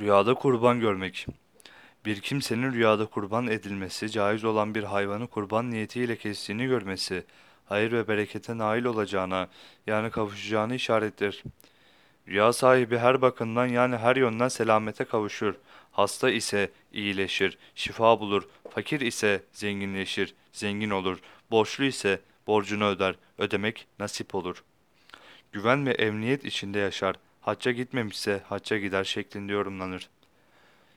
Rüyada kurban görmek. Bir kimsenin rüyada kurban edilmesi, caiz olan bir hayvanı kurban niyetiyle kestiğini görmesi, hayır ve berekete nail olacağına, yani kavuşacağını işarettir. Rüya sahibi her bakımdan yani her yönden selamete kavuşur. Hasta ise iyileşir, şifa bulur. Fakir ise zenginleşir, zengin olur. Borçlu ise borcunu öder, ödemek nasip olur. Güven ve emniyet içinde yaşar. Hacca gitmemişse hacca gider şeklinde yorumlanır.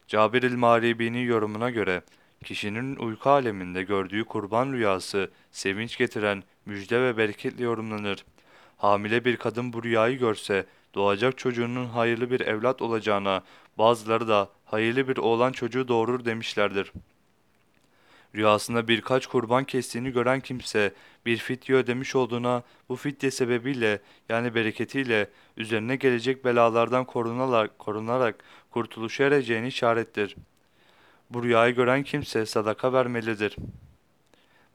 Cabir el-Maribi'nin yorumuna göre kişinin uyku aleminde gördüğü kurban rüyası sevinç getiren müjde ve bereketle yorumlanır. Hamile bir kadın bu rüyayı görse doğacak çocuğunun hayırlı bir evlat olacağına bazıları da hayırlı bir oğlan çocuğu doğurur demişlerdir. Rüyasında birkaç kurban kestiğini gören kimse bir fidye ödemiş olduğuna bu fidye sebebiyle yani bereketiyle üzerine gelecek belalardan korunarak, korunarak kurtuluşa ereceğini işarettir. Bu rüyayı gören kimse sadaka vermelidir.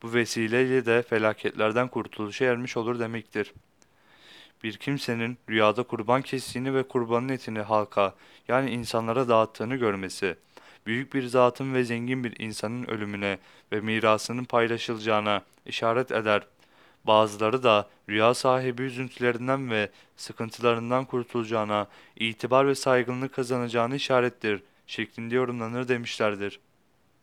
Bu vesileyle de felaketlerden kurtuluşa ermiş olur demektir. Bir kimsenin rüyada kurban kestiğini ve kurbanın etini halka yani insanlara dağıttığını görmesi, büyük bir zatın ve zengin bir insanın ölümüne ve mirasının paylaşılacağına işaret eder. Bazıları da rüya sahibi üzüntülerinden ve sıkıntılarından kurtulacağına, itibar ve saygınlık kazanacağını işarettir şeklinde yorumlanır demişlerdir.